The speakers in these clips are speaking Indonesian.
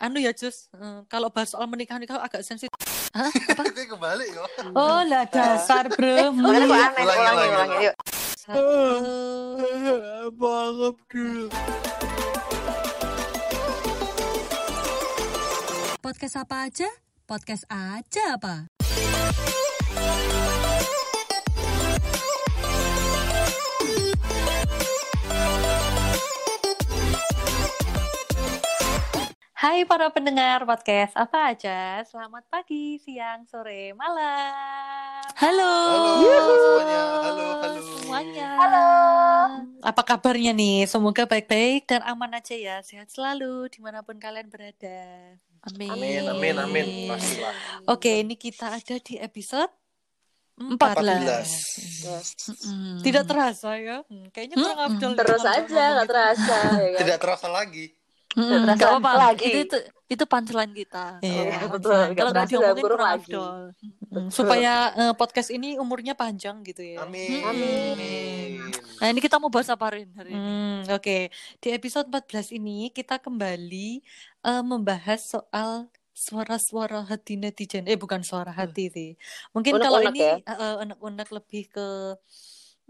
anu ya Jus, eh, kalau bahas soal menikah nikah agak sensitif. Hah? Apa? Kembali yo. Oh lah dasar bro. Makanya kok aneh, Ulangi, ulangi, ulangi, ulangi, yuk. Banget dulu. Podcast apa aja? Podcast aja apa? Hai para pendengar podcast apa aja, selamat pagi, siang, sore, malam. Halo. Halo semuanya. Halo, halo. Semuanya. Halo. Apa kabarnya nih? Semoga baik-baik dan aman aja ya. Sehat selalu di mana pun kalian berada. Amin. Amin, amin, amin. Pastilah. Oke, ini kita ada di episode 14. 14. Yes. Mm, Tidak terasa ya? Hmm, kayaknya kurang Mm-mm. afdol. Terus aja, nggak terasa. ya kan? Tidak terasa lagi. Hmm, gak apa-apa. lagi. Itu, itu itu punchline kita. Iya, Oh, betul. Kalau nggak diomongin kurang lagi. afdol. Supaya eh, podcast ini umurnya panjang gitu ya. Amin. Amin. Nah ini kita mau bahas apa Rin hari ini? Hmm, Oke, di episode 14 ini kita kembali eh, membahas soal suara-suara hati netizen. Eh bukan suara hati sih. Mungkin kalau Unek-unek ini ya? eh, eh, unek-unek lebih ke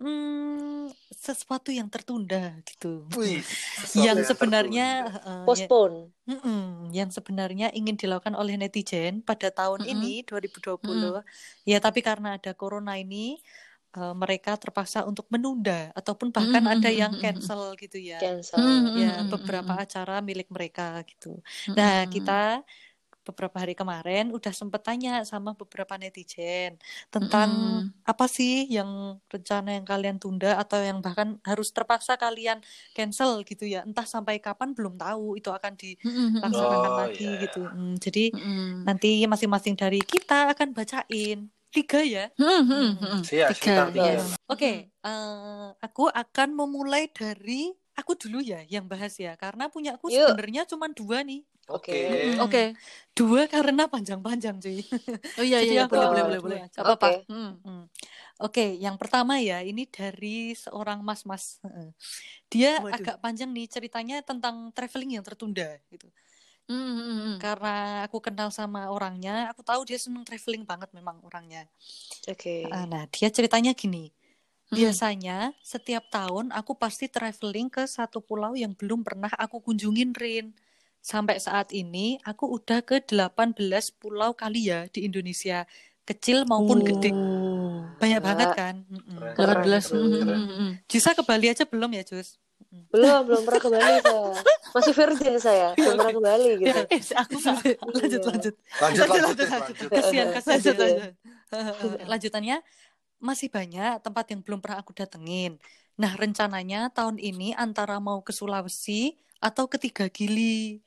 hmm, sesuatu yang tertunda gitu. Wih. yang sebenarnya tertunda. eh, ya- Postpone. Mm-mm, yang sebenarnya ingin dilakukan oleh netizen pada tahun Mm-mm. ini 2020 ya tapi karena ada corona ini eh, mereka terpaksa untuk menunda ataupun bahkan Mm-mm, ada yang cancel gitu ya Cancel. Mm-mm, ya beberapa acara milik mereka gitu nah Mm-mm. kita beberapa hari kemarin udah sempet tanya sama beberapa netizen tentang Mm-mm. apa sih yang rencana yang kalian tunda atau yang bahkan harus terpaksa kalian cancel gitu ya entah sampai kapan belum tahu itu akan di Mm-mm, laksanakan Oh, lagi iya. gitu. Hmm, jadi mm-mm. nanti masing-masing dari kita akan bacain tiga ya. Hmm, hmm, Tiga, tiga. Oke, eh, aku akan memulai dari aku dulu ya yang bahas ya karena punya aku sebenarnya cuma dua nih. Oke. Mm, Oke. Dua karena panjang-panjang cuy. Oh iya Jadi iya boleh boleh boleh boleh. aja. Gak apa-apa. Oke. Hmm. Hmm. Oke, yang pertama ya ini dari seorang mas-mas. Heeh. Dia Waduh. agak panjang nih ceritanya tentang traveling yang tertunda gitu. Hmm, hmm, hmm. Karena aku kenal sama orangnya, aku tahu dia seneng traveling banget memang orangnya. Oke. Ah, Nah, dia ceritanya gini. Hmm. Biasanya setiap tahun aku pasti traveling ke satu pulau yang belum pernah aku kunjungin, Rin. Sampai saat ini aku udah ke 18 pulau kali ya di Indonesia. Kecil maupun gede. Banyak banget kan? Mm-mm. Keren. 18. Keren, keren. hmm, hmm. Jusa ke Bali aja belum ya, Jus? Belum, belum pernah ke Bali saya. Masih virgin saya. Belum pernah ke Bali gitu. Eh, aku lanjut, Iya. lanjut. Lanjut, Lanjut, lanjut, lanjut, lanjut. kasihan. Lanjut, lanjut. Lanjutannya masih banyak tempat yang belum pernah aku datengin. Nah, rencananya tahun ini antara mau ke Sulawesi atau ke Tiga Gili.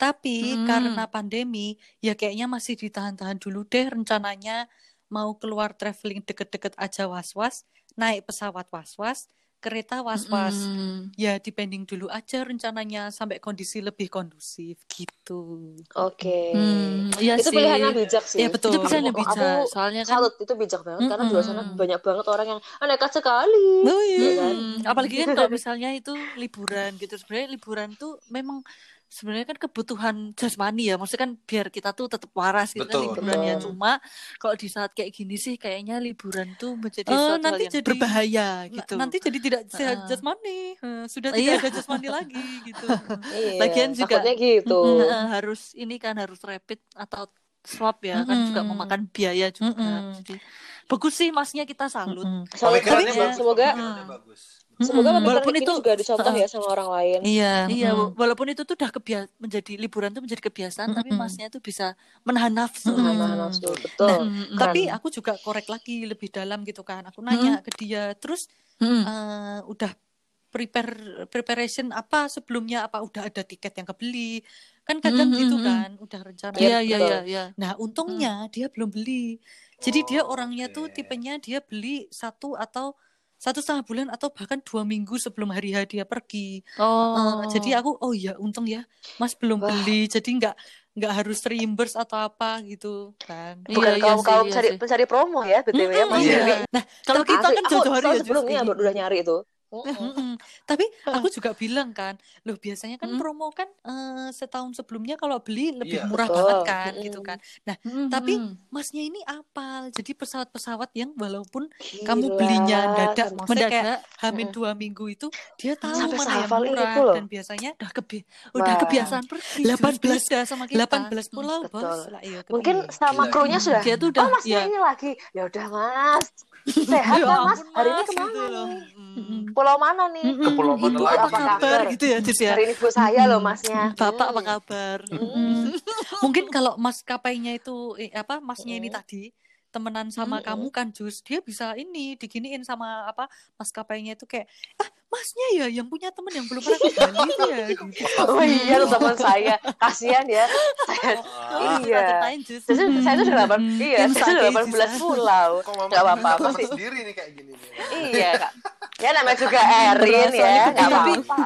Tapi Hmm. karena pandemi, ya kayaknya masih ditahan-tahan dulu deh rencananya mau keluar traveling deket-deket aja was-was, naik pesawat was-was, kereta was-was. Hmm. Ya dipending dulu aja rencananya sampai kondisi lebih kondusif gitu. Oke. Hmm, iya Itu sih. pilihan yang bijak sih. Iya, betul. Itu pilihan yang bijak. Aku Soalnya kan salut itu bijak banget karena di luar sana banyak banget orang yang "Ah, nekat sekali. Oh Iya iya. kan? Hmm, apalagi kan kalau misalnya itu liburan gitu sebenarnya liburan tuh memang sebenarnya kan kebutuhan jasmani ya maksudnya kan biar kita tuh tetap waras gitu kan liburan ya cuma kalau di saat kayak gini sih kayaknya liburan tuh menjadi Eh, suatu hal nanti yang jadi- berbahaya gitu Nanti jadi tidak sehat Heeh. jasmani. Eh, Sudah Iya. tidak ada jasmani lagi gitu. Iya. Lagian juga- gitu. Nah, harus ini kan harus rapid atau swab ya kan juga memakan biaya juga Mm-mm. jadi bagus sih masnya kita salut Mm-mm. Salut Pemikirannya banget. bagus. Semoga pemikirannya bagus. Semoga pemikiran Walaupun itu juga dicontoh ya sama orang lain. Iya. Iya, walaupun itu tuh udah kebiasa menjadi liburan tuh menjadi kebiasaan, tapi Mm-mm. masnya tuh bisa menahan nafsu. Nah, gitu. nafsu betul. Nah, mm-mm. Tapi aku juga korek lagi lebih dalam gitu kan. Aku nanya ke dia, terus Mm-mm. eh, udah prepare preparation apa sebelumnya apa udah ada tiket yang kebeli kan kadang Mm-mm, gitu kan udah rencana Iya, Iya, iya, iya, iya. Nah, untungnya dia belum beli. Jadi dia Oh, orangnya oke. tuh tipenya dia beli satu atau satu setengah bulan atau bahkan dua minggu sebelum hari H dia pergi. Oh. Eh, jadi aku oh ya untung ya Mas belum Wah. beli. Jadi nggak nggak harus reimburse atau apa gitu kan. Iya, Bukan iya kaum sih, kaum iya sih. pencari promo ya, btw ya, Mas. Iya. Nah, kalau kita kan aku jauh-jauh hari ya sebelumnya udah nyari itu. Mm-mm. Mm-mm. Tapi aku juga bilang kan, loh biasanya kan Mm. promo kan eh, setahun sebelumnya kalau beli lebih Iya, murah betul. banget kan, Mm-mm. gitu kan. Mm-mm. Tapi masnya ini apal, jadi pesawat-pesawat yang walaupun kamu belinya Gila, dadak, maksudnya kayak mendadak hamin Mm-mm. dua minggu itu dia tahu Sampai mana yang sehafal itu murah loh. dan biasanya udah kebi udah kebiasaan pergi 18 beda sama kita 18 pulau Betul. bos lah iya Mungkin sama Gila. krunya sudah. dia tuh udah Oh masnya ya ini lagi. Ya udah mas. Sehat ya kan mas? Hari ini Mas, ke mana gitu loh. nih? Mm. Pulau mana nih? Ke pulau mana Ibu apa Apa kabar kabar? gitu ya Cis ya Hari ini ibu saya loh masnya. bapak apa Hmm. kabar Hmm. mungkin kalau maskapainya itu eh, apa masnya ini tadi temenan sama kamu kan Jus dia bisa ini diginiin sama apa maskapainya itu kayak ah masnya ya yang punya temen yang belum pernah ke Bali itu ya gitu Oh iya tuh teman saya. Kasihan ya. Saya Ah, Iya. ceritain jus saya, tuh- saya tuh sudah delapan, Mm. iya, saya sudah delapan belas pulau. Nggak apa-apa temen sih. sendiri nih kayak gini nih. Iya kak. Ya namanya juga Erin ya, nggak tapi- apa-apa.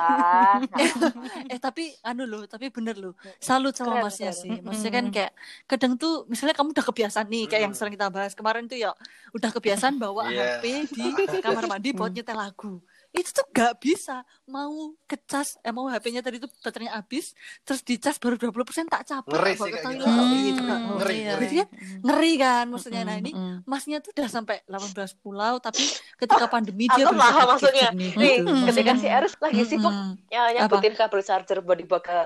eh tapi anu loh tapi bener loh salut sama Keren, masnya keren. sih maksudnya kan kayak kadang tuh misalnya kamu udah kebiasaan nih kayak yang sering kita bahas kemarin tuh ya udah kebiasaan bawa Iya. HP di kamar mandi buat nyetel lagu itu tuh gak bisa mau kecas eh mau HP-nya tadi tuh baterainya habis terus dicas baru 20% tak capek Ngeri sih kayak gitu. kayak Hmm, gitu kan. ngeri, Iya. ngeri. Berarti kan ngeri kan maksudnya nah ini Mm-mm. masnya tuh udah sampai 18 pulau tapi ketika pandemi dia Aku berusaha paham maksudnya. jernih Nih, gitu. ketika si. Eris lagi sibuk ya, nyabutin kabel charger buat dibawa ke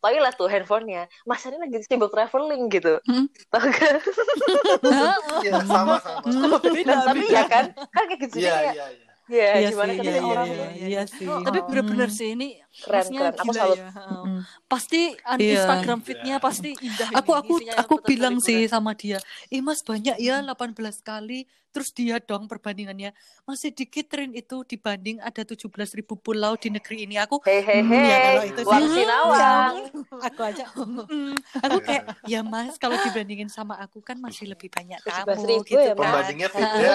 toilet tuh handphonenya. Mas ini lagi sibuk traveling gitu. Hmm. Tahu kan? Iya, sama sama. Nah, tapi ya kan, kan kayak gitu Iya, ya. iya, iya. Ya, Iya gimana sih, kan iya, iya, orang iya, iya sih. Oh, tapi oh. bener-bener sih ini Keren, keren. Aku gila salut. ya. Mm. pasti an- Iya. Instagram feed-nya pasti indah aku ini, aku isinya aku bilang sih sama dia eh mas banyak ya 18 kali terus dia dong perbandingannya masih dikit Rin itu dibanding ada 17 ribu pulau di negeri ini aku Hei hei Hmm, ya kalau itu sih. Sinawang. aku aja mm, aku kayak ya mas kalau dibandingin sama aku kan masih lebih banyak 17.000 kamu gitu ya, kan Pembandingnya beda. Iya,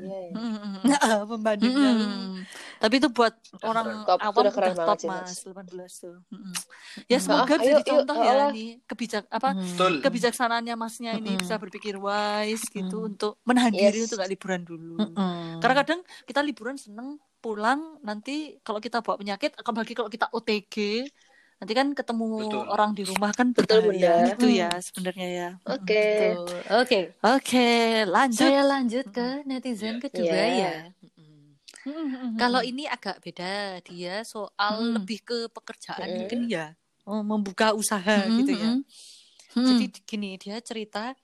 iya. Mm-mm. Nah, pembandingnya Mm-mm. Tapi itu buat orang Top, awam udah keren udah banget top sih, mas Mas. 18 tuh. Mm-mm. Ya Mm. semoga Ah, ayo, contoh ya ini kebijak apa Mm. Betul. kebijaksanaannya masnya ini Mm-mm. bisa berpikir wise gitu Mm. untuk menahan diri Yes. untuk gak liburan dulu. Mm-mm. Karena kadang kita liburan seneng pulang nanti kalau kita bawa penyakit apalagi kalau kita OTG nanti kan ketemu Betul. orang di rumah kan Betul, berbahaya Bunda. itu ya sebenarnya ya. Oke. Oke, Oke, lanjut. saya lanjut ke netizen Iya. kedua Iya. ya. Kalau ini agak beda, dia soal Hmm. lebih ke pekerjaan Mm. mungkin ya, oh, membuka usaha Mm-mm, gitu ya. mm-mm. Jadi gini, dia cerita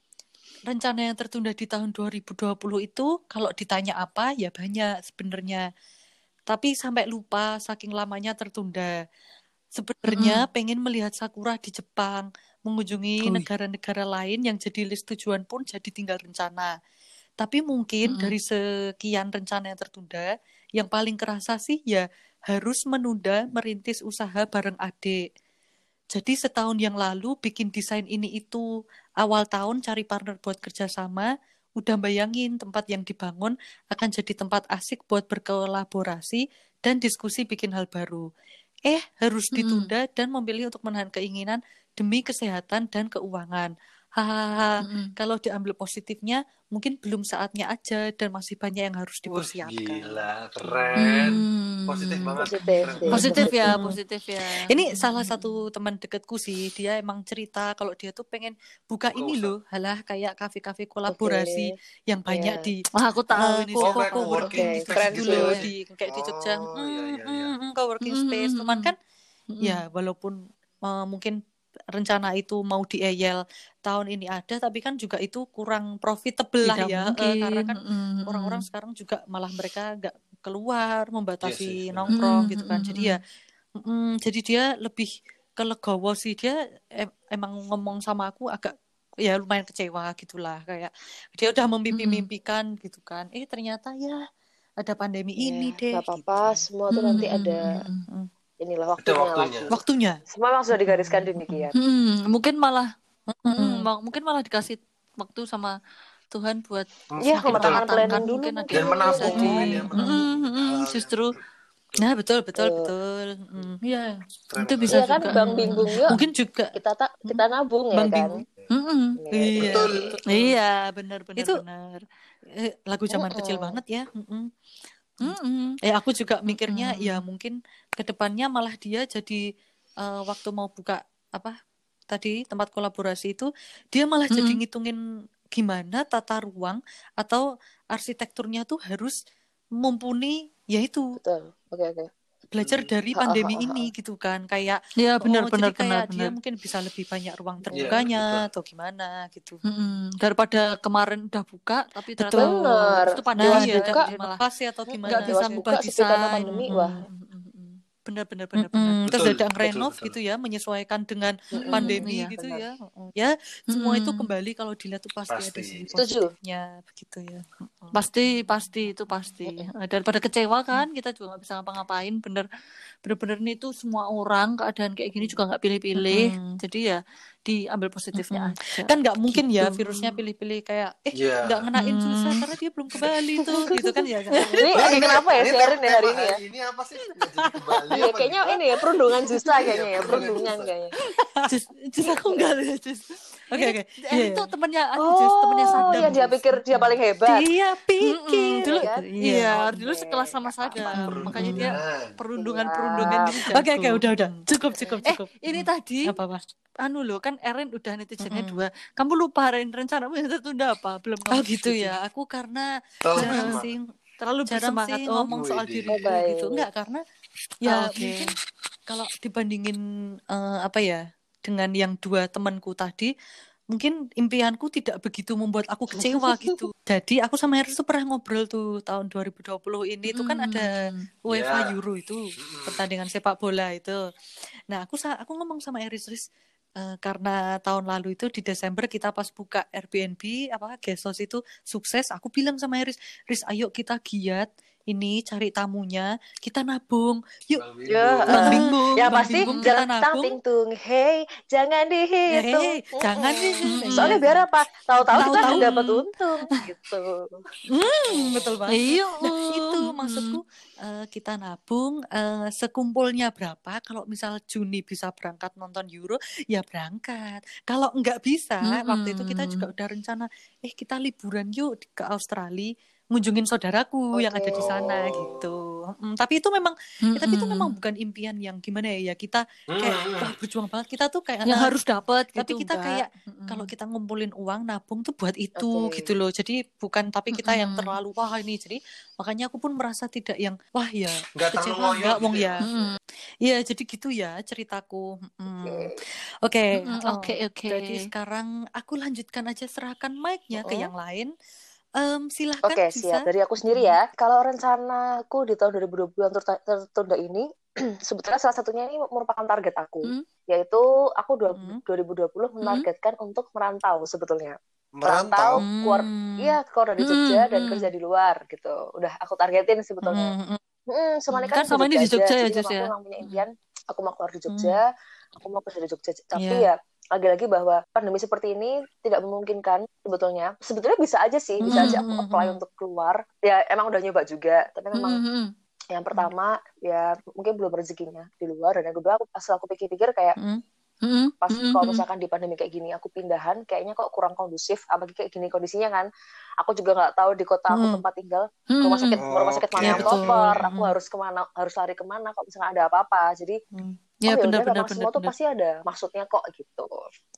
rencana yang tertunda di tahun 2020 itu kalau ditanya apa ya banyak sebenarnya. Tapi sampai lupa saking lamanya tertunda. Sebenarnya pengen melihat sakura di Jepang, mengunjungi Wih. negara-negara lain yang jadi list tujuan pun jadi tinggal rencana. Tapi mungkin Mm-mm. dari sekian rencana yang tertunda, yang paling kerasa sih ya harus menunda merintis usaha bareng adik. Jadi setahun yang lalu bikin desain ini itu, awal tahun cari partner buat kerjasama, udah bayangin tempat yang dibangun akan jadi tempat asik buat berkolaborasi dan diskusi bikin hal baru. Eh, harus ditunda dan memilih untuk menahan keinginan demi kesehatan dan keuangan. Hahaha, Mm-mm. kalau diambil positifnya, mungkin belum saatnya aja dan masih banyak yang harus Wah, dipersiapkan. gila, keren. Hmm. Positif banget. Positif Keren. Positif ya, Hmm. positif ya. Ini salah satu teman deketku sih, dia emang cerita kalau dia tuh pengen buka Buka ini usaha. loh, halah kayak kafe-kafe kolaborasi yang banyak Iya. di Wah, aku tahu eh, ini Oh, kayak co-working space keren gitu loh ya. di kayak di Jogja. Oh, Hmm, iya, iya, iya. hmm, hmm, co-working Hmm, space. hmm, Cuman hmm. kan Mm-mm. ya walaupun eh, mungkin rencana itu mau dieyel tahun ini ada, tapi kan juga itu kurang profitable lah Tidak ya, eh, mungkin. karena kan Mm-mm. orang-orang sekarang juga malah mereka nggak keluar Iya membatasi sih, benar. nongkrong Mm, gitu kan jadi ya mm, jadi dia lebih ke legowo sih dia em- emang ngomong sama aku agak ya lumayan kecewa gitulah kayak dia udah memimpi-mimpikan gitu kan eh ternyata ya ada pandemi ini Ya, deh nggak apa-apa, gitu. semua tuh nanti ada Mm, inilah waktunya, waktunya. lagi. waktunya Semua memang sudah digariskan demikian. Hmm, mungkin malah Mm, mm, ma- mungkin malah dikasih waktu sama Tuhan buat semakin mematangkan mematangkan planning dulu mungkin. Dan yang bisa menabung di mungkin ya, menabung. Mm, mm, mm, justru nah betul betul Betul. betul Mm. ya Keren itu bisa Iya kan, juga Bang Bingung yuk. mungkin juga Kita tak kita nabung ya Bang kan. Bingung Mm-mm. iya Betul. betul. Iya, benar benar Itu benar. eh, lagu zaman Mm-mm. kecil banget ya Mm-mm. Mm-mm. Eh aku juga mikirnya Mm-mm. ya mungkin ke depannya malah dia jadi eh, waktu mau buka apa tadi tempat kolaborasi itu dia malah jadi Mm-mm. ngitungin gimana tata ruang atau arsitekturnya tuh harus mumpuni yaitu betul oke oke belajar Hmm. dari ha, pandemi ha, ha. ini gitu kan kayak Ya benar oh, benar jadi kayak benar dia benar. mungkin bisa lebih banyak ruang Iya, terbukanya betul. atau gimana gitu Mm-mm. Daripada kemarin udah buka tapi ternyata itu pandemi nah ya tidak buka, jadi malah atau gimana nggak bisa buka desain. pandemi Mm-mm. wah Mm-mm. Benar benar benar benar. Mm-mm, terus ada renov betul. gitu ya menyesuaikan dengan Mm-mm. pandemi Iya, gitu benar. ya ya semua itu Mm-mm. kembali kalau dilihat tuh pasti, ada Pasti. sisi Setuju. positifnya begitu ya. Pasti pasti itu pasti. Eh, Daripada kecewa kan kita juga nggak bisa ngapa-ngapain. Bener bener-bener nih tuh semua orang keadaan kayak gini juga nggak pilih-pilih. Mm-mm. Jadi ya diambil positifnya Mm-mm. aja. kan nggak mungkin ya Gitu. virusnya pilih-pilih kayak eh Iya. nggak ngenain Hmm. susah karena dia belum ke Bali tuh gitu kan ya kan ini Oh, ini kenapa ya ini sharing ya hari ini ya Ini apa sih? Nggak jadi ke Bali apa kayaknya ini ya perundungan Zusa Iya, kayaknya ya, perundungan kayaknya. Jus, jus aku enggak deh, jus. Oke, Ini oke. eh, Iya, itu iya. temennya aku jus, temennya Oh, Sadam. yang dia pikir dia paling hebat. dia pikir Mm-mm, dulu kan? iya, Oke. dulu sekelas sama Sadam. Makanya dia Perundungan. perundungan-perundungan gitu oke oke jago. udah udah cukup cukup Eh, cukup ini Hmm. tadi apa apa anu loh kan Eren udah netizennya Mm-mm. dua. Kamu lupa Eren rencanamu yang tertunda apa? Belum oh kamu gitu sebutin. ya aku karena Terlalu jarang sih Terlalu jarang bersemangat sih oh. ngomong soal baik. gitu enggak karena ya oke. mungkin kalau dibandingin eh, apa ya dengan yang dua temanku tadi mungkin impianku tidak begitu membuat aku kecewa gitu jadi aku sama Eris tuh pernah ngobrol tuh tahun 2020 ini tuh kan ada Hmm. UEFA Ya. Euro itu Mm-mm. pertandingan sepak bola itu. Nah, aku aku ngomong sama Eris Riz eh, karena tahun lalu itu di Desember kita pas buka Airbnb apa Gesos itu sukses, aku bilang sama Eris, Riz ayo kita giat ini cari tamunya, kita nabung. Yuk, Bang Ya, Bimbo. Bang eh, Bingung, Ya Bang pasti Bingung kita jangan nabung. hey, jangan dihitung. Hei, jangan Mm-mm. dihitung. Soalnya biar apa? Tahu-tahu kita Tahu-tahu. dapat untung gitu. Hmm, betul banget. Iya. Nah, itu mm. maksudku eh, kita nabung eh, sekumpulnya berapa kalau misal Juni bisa berangkat nonton Euro ya berangkat. Kalau nggak bisa waktu itu kita juga Mm-mm. udah rencana eh kita liburan yuk ke Australia ngunjungin saudaraku yang ada di sana gitu. Mm, tapi itu memang ya, tapi itu memang bukan impian yang gimana ya ya kita kayak wah berjuang banget kita tuh kayak yang harus dapat tapi gitu kita enggak. kayak Mm-mm. kalau kita ngumpulin uang nabung tuh buat itu Oke. gitu loh jadi bukan tapi kita yang Mm-mm. terlalu wah ini jadi makanya aku pun merasa tidak yang wah ya Nggak kecewa loyal enggak gitu wong ya. ya Mm-mm. Iya jadi gitu ya ceritaku Mm. Oke. oh, Oke oke. jadi sekarang aku lanjutkan aja serahkan mic-nya ke Mm-mm. yang lain Em, silahkan Oke, bisa siap. Dari aku sendiri ya. Kalau rencanaku di tahun 2020 yang tertunda ini, sebetulnya salah satunya ini merupakan target aku, Hmm. yaitu aku dua- Hmm. 2020 menargetkan untuk merantau sebetulnya. Merantau. keluar, Hmm. iya keluar dari Jogja Hmm, dan hmm. kerja di luar gitu. Udah aku targetin sebetulnya. Mm, mm, Hmm, sama ini Kan kan, sama ini di Jogja ya, memang ya? aku memang punya impian, aku mau keluar di Jogja, aku mau kerja di Jogja. Tapi Iya. ya lagi-lagi bahwa pandemi seperti ini tidak memungkinkan sebetulnya. Sebetulnya bisa aja sih, bisa Hmm, aja aku hmm, apply hmm. untuk keluar. Ya emang udah nyoba juga, tapi memang yang pertama ya mungkin belum rezekinya di luar dan yang kedua aku pas aku pikir-pikir kayak pas kalau misalkan di pandemi kayak gini aku pindahan kayaknya kok kurang kondusif apalagi kayak gini kondisinya kan aku juga nggak tahu di kota aku Hmm. tempat tinggal rumah sakit rumah sakit mana yang Iya, betul. koper aku Hmm. harus ke mana harus lari ke mana kalau misalnya ada apa-apa jadi. Ya oh benar yaudah, benar benar semua tuh benar. pasti ada maksudnya kok gitu